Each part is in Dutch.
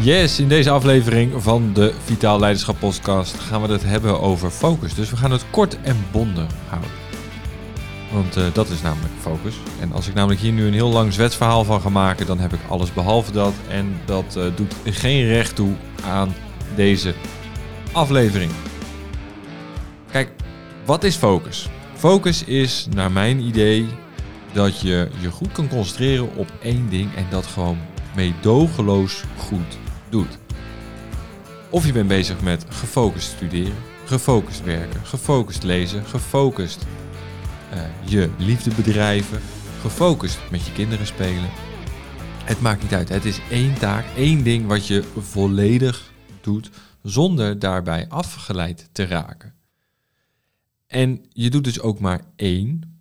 Yes, in deze aflevering van de Vitaal Leiderschap Podcast gaan we het hebben over focus. Dus we gaan het kort en bondig houden. Want uh, dat is namelijk focus. En als ik namelijk hier nu een heel lang zwetsverhaal van ga maken, dan heb ik alles behalve dat. En dat uh, doet geen recht toe aan deze aflevering. Kijk, wat is focus? Focus is naar mijn idee dat je je goed kan concentreren op één ding en dat gewoon meedogenloos goed doet. Of je bent bezig met gefocust studeren, gefocust werken, gefocust lezen, gefocust uh, je liefde bedrijven, gefocust met je kinderen spelen. Het maakt niet uit. Het is één taak, één ding wat je volledig doet zonder daarbij afgeleid te raken. En je doet dus ook maar één,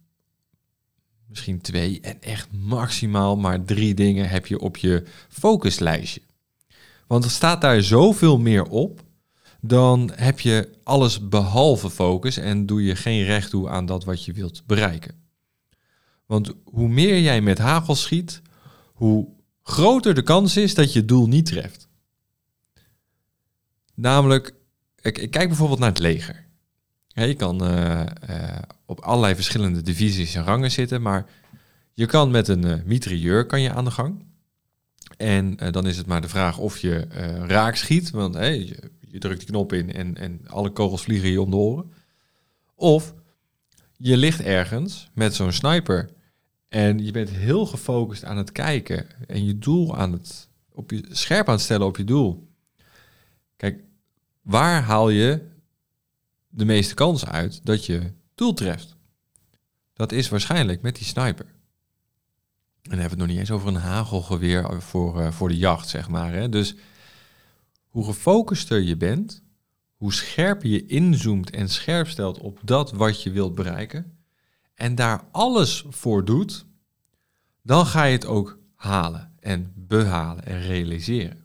misschien twee en echt maximaal maar drie dingen heb je op je focuslijstje. Want er staat daar zoveel meer op, dan heb je alles behalve focus en doe je geen recht toe aan dat wat je wilt bereiken. Want hoe meer jij met hagel schiet, hoe groter de kans is dat je doel niet treft. Namelijk, ik, kijk bijvoorbeeld naar het leger. je kan uh, uh, op allerlei verschillende divisies en rangen zitten, maar je kan met een uh, mitrailleur kan je aan de gang. En uh, dan is het maar de vraag of je uh, raak schiet, want je, drukt die knop in en, en alle kogels vliegen je om de oren. Of je ligt ergens met zo'n sniper en je bent heel gefocust aan het kijken en je doel aan het, op je, scherp aan het stellen op je doel. Kijk, waar haal je de meeste kans uit dat je doel treft? Dat is waarschijnlijk met die sniper. En dan hebben we het nog niet eens over een hagelgeweer voor, uh, voor de jacht, zeg maar. Hè? Dus hoe gefocuster je bent, hoe scherper je inzoomt en scherp stelt op dat wat je wilt bereiken, en daar alles voor doet, dan ga je het ook halen en behalen en realiseren.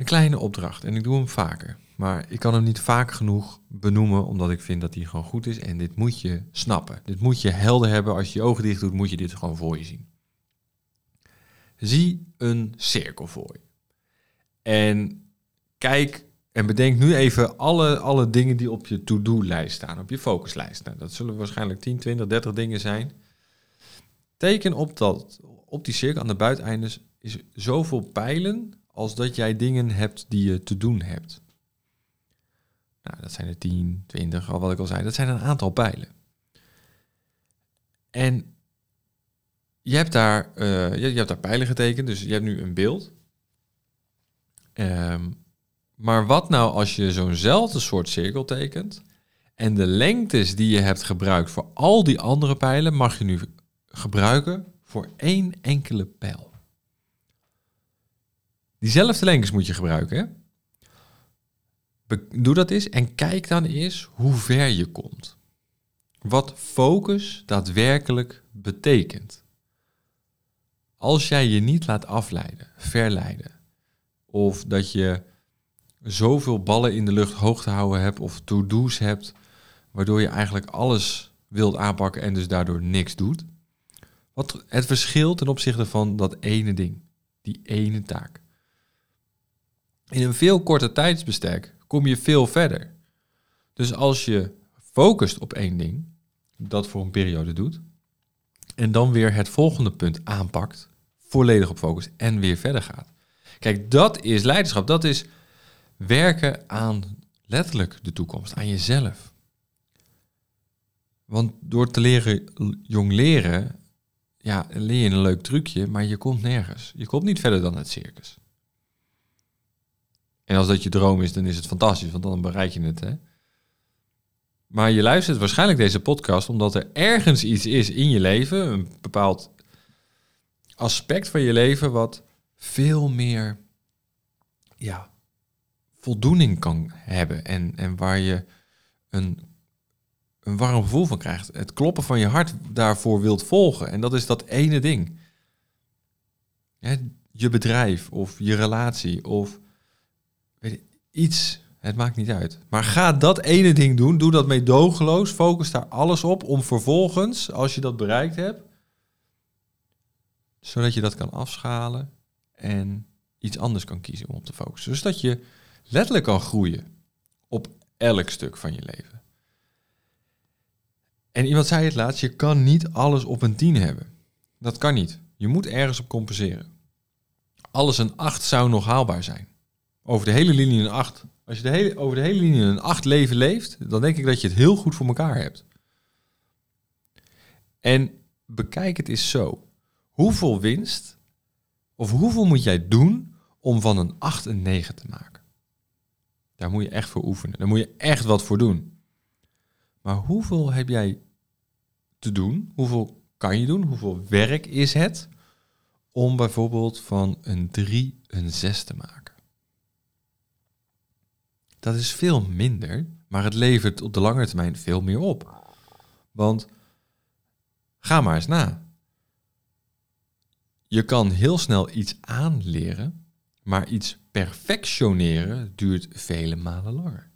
Een kleine opdracht, en ik doe hem vaker. Maar ik kan hem niet vaak genoeg benoemen, omdat ik vind dat hij gewoon goed is. En dit moet je snappen. Dit moet je helder hebben. Als je je ogen dicht doet, moet je dit gewoon voor je zien. Zie een cirkel voor je. En kijk en bedenk nu even alle, alle dingen die op je to-do-lijst staan, op je focuslijst. Nou, dat zullen waarschijnlijk 10, 20, 30 dingen zijn. Teken op, dat, op die cirkel aan de buiteneindes is zoveel pijlen als dat jij dingen hebt die je te doen hebt. Nou, dat zijn er 10, 20, al wat ik al zei. Dat zijn een aantal pijlen. En je hebt daar, uh, je, hebt daar pijlen getekend, dus je hebt nu een beeld. Um, maar wat nou als je zo'nzelfde soort cirkel tekent en de lengtes die je hebt gebruikt voor al die andere pijlen mag je nu gebruiken voor één enkele pijl. Diezelfde lengtes moet je gebruiken. Doe dat eens en kijk dan eens hoe ver je komt. Wat focus daadwerkelijk betekent. Als jij je niet laat afleiden, verleiden, of dat je zoveel ballen in de lucht hoog te houden hebt of to-do's hebt, waardoor je eigenlijk alles wilt aanpakken en dus daardoor niks doet. Wat het verschil ten opzichte van dat ene ding, die ene taak. In een veel korter tijdsbestek kom je veel verder. Dus als je focust op één ding, dat voor een periode doet, en dan weer het volgende punt aanpakt, volledig op focus en weer verder gaat. Kijk, dat is leiderschap. Dat is werken aan letterlijk de toekomst, aan jezelf. Want door te leren jong leren, ja, leer je een leuk trucje, maar je komt nergens. Je komt niet verder dan het circus. En als dat je droom is, dan is het fantastisch, want dan bereik je het. Hè? Maar je luistert waarschijnlijk deze podcast omdat er ergens iets is in je leven, een bepaald aspect van je leven, wat veel meer ja, voldoening kan hebben. En, en waar je een, een warm gevoel van krijgt. Het kloppen van je hart daarvoor wilt volgen. En dat is dat ene ding. je bedrijf of je relatie of iets. Het maakt niet uit. Maar ga dat ene ding doen. Doe dat meedogenloos. Focus daar alles op om vervolgens, als je dat bereikt hebt, zodat je dat kan afschalen en iets anders kan kiezen om op te focussen. Zodat je letterlijk kan groeien op elk stuk van je leven. En iemand zei het laatst, je kan niet alles op een 10 hebben. Dat kan niet. Je moet ergens op compenseren. Alles een 8 zou nog haalbaar zijn. Over de hele linie een 8. Als je de hele, over de hele linie een 8 leven leeft, dan denk ik dat je het heel goed voor elkaar hebt. En bekijk het eens zo. Hoeveel winst, of hoeveel moet jij doen om van een 8 een 9 te maken? Daar moet je echt voor oefenen. Daar moet je echt wat voor doen. Maar hoeveel heb jij te doen? Hoeveel kan je doen? Hoeveel werk is het om bijvoorbeeld van een 3 een 6 te maken? Dat is veel minder, maar het levert op de lange termijn veel meer op. Want ga maar eens na. Je kan heel snel iets aanleren, maar iets perfectioneren duurt vele malen langer.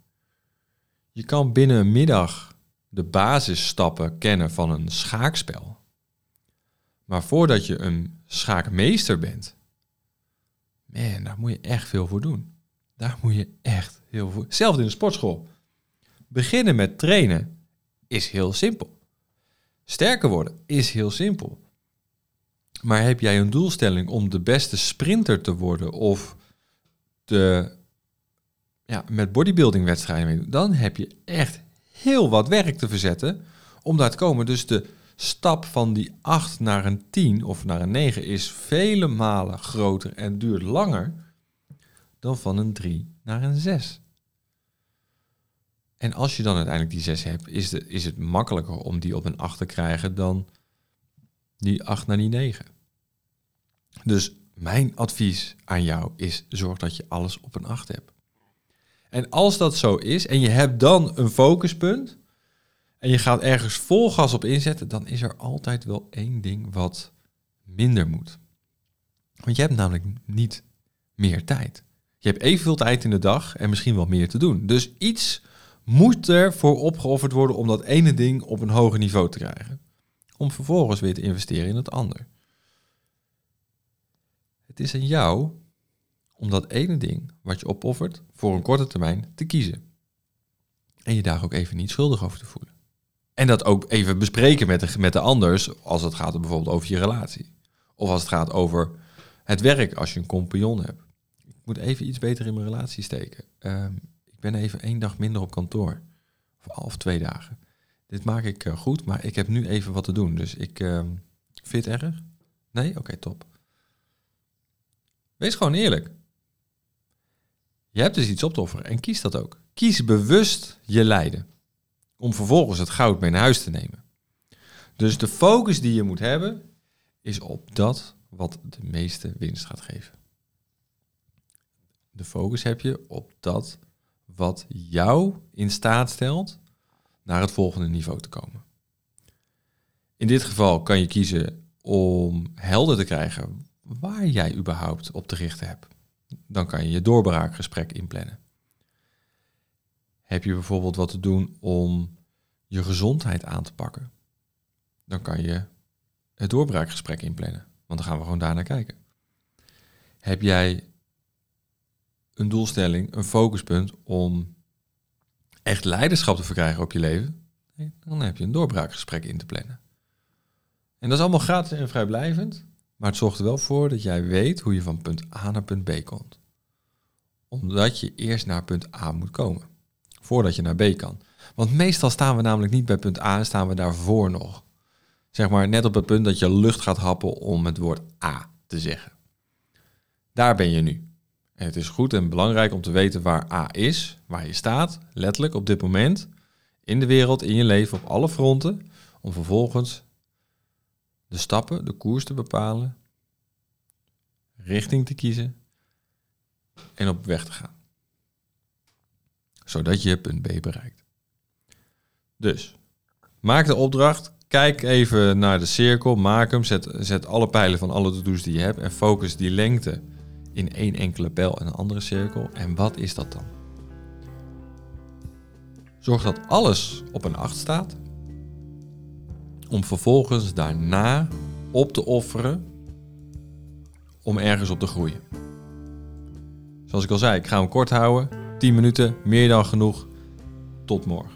Je kan binnen een middag de basisstappen kennen van een schaakspel. Maar voordat je een schaakmeester bent, man, daar moet je echt veel voor doen. Daar moet je echt heel veel. Zelfs in de sportschool. Beginnen met trainen is heel simpel. Sterker worden is heel simpel. Maar heb jij een doelstelling om de beste sprinter te worden of de, ja, met bodybuilding wedstrijden doen, dan heb je echt heel wat werk te verzetten om daar te komen. Dus de stap van die 8 naar een 10 of naar een 9 is vele malen groter en duurt langer dan van een 3 naar een 6. En als je dan uiteindelijk die 6 hebt, is, de, is het makkelijker om die op een 8 te krijgen dan die 8 naar die 9. Dus mijn advies aan jou is: zorg dat je alles op een 8 hebt. En als dat zo is en je hebt dan een focuspunt en je gaat ergens vol gas op inzetten, dan is er altijd wel één ding wat minder moet. Want je hebt namelijk niet meer tijd. Je hebt evenveel tijd in de dag en misschien wel meer te doen. Dus iets moet er voor opgeofferd worden om dat ene ding op een hoger niveau te krijgen. Om vervolgens weer te investeren in het ander. Het is aan jou om dat ene ding wat je opoffert voor een korte termijn te kiezen. En je daar ook even niet schuldig over te voelen. En dat ook even bespreken met de, met de anders als het gaat bijvoorbeeld over je relatie. Of als het gaat over het werk als je een compagnon hebt. Moet even iets beter in mijn relatie steken. Ehm, ik ben even één dag minder op kantoor. Of, of twee dagen. Dit maak ik uh, goed, maar ik heb nu even wat te doen. Dus ik uh, vind erg? Nee? Oké, top. Wees gewoon eerlijk. Je hebt dus iets op te offeren en kies dat ook. Kies bewust je lijden. Om vervolgens het goud mee naar huis te nemen. Dus de focus die je moet hebben is op dat wat de meeste winst gaat geven. De focus heb je op dat wat jou in staat stelt naar het volgende niveau te komen. In dit geval kan je kiezen om helder te krijgen waar jij überhaupt op te richten hebt. Dan kan je je doorbraakgesprek inplannen. Heb je bijvoorbeeld wat te doen om je gezondheid aan te pakken? Dan kan je het doorbraakgesprek inplannen, want dan gaan we gewoon daarnaar kijken. Heb jij een doelstelling, een focuspunt om echt leiderschap te verkrijgen op je leven? Dan heb je een doorbraakgesprek in te plannen. En dat is allemaal gratis en vrijblijvend. Maar het zorgt er wel voor dat jij weet hoe je van punt A naar punt B komt. Omdat je eerst naar punt A moet komen. Voordat je naar B kan. Want meestal staan we namelijk niet bij punt A staan we daarvoor nog. Zeg maar net op het punt dat je lucht gaat happen om het woord A te zeggen. Daar ben je nu. Het is goed en belangrijk om te weten waar A is, waar je staat, letterlijk op dit moment, in de wereld, in je leven, op alle fronten, om vervolgens de stappen, de koers te bepalen, richting te kiezen en op weg te gaan. Zodat je punt B bereikt. Dus, maak de opdracht, kijk even naar de cirkel, maak hem, zet, zet alle pijlen van alle to-do's die je hebt en focus die lengte in één enkele pijl en een andere cirkel. En wat is dat dan? Zorg dat alles op een 8 staat om vervolgens daarna op te offeren om ergens op te groeien. Zoals ik al zei, ik ga hem kort houden. 10 minuten, meer dan genoeg. Tot morgen.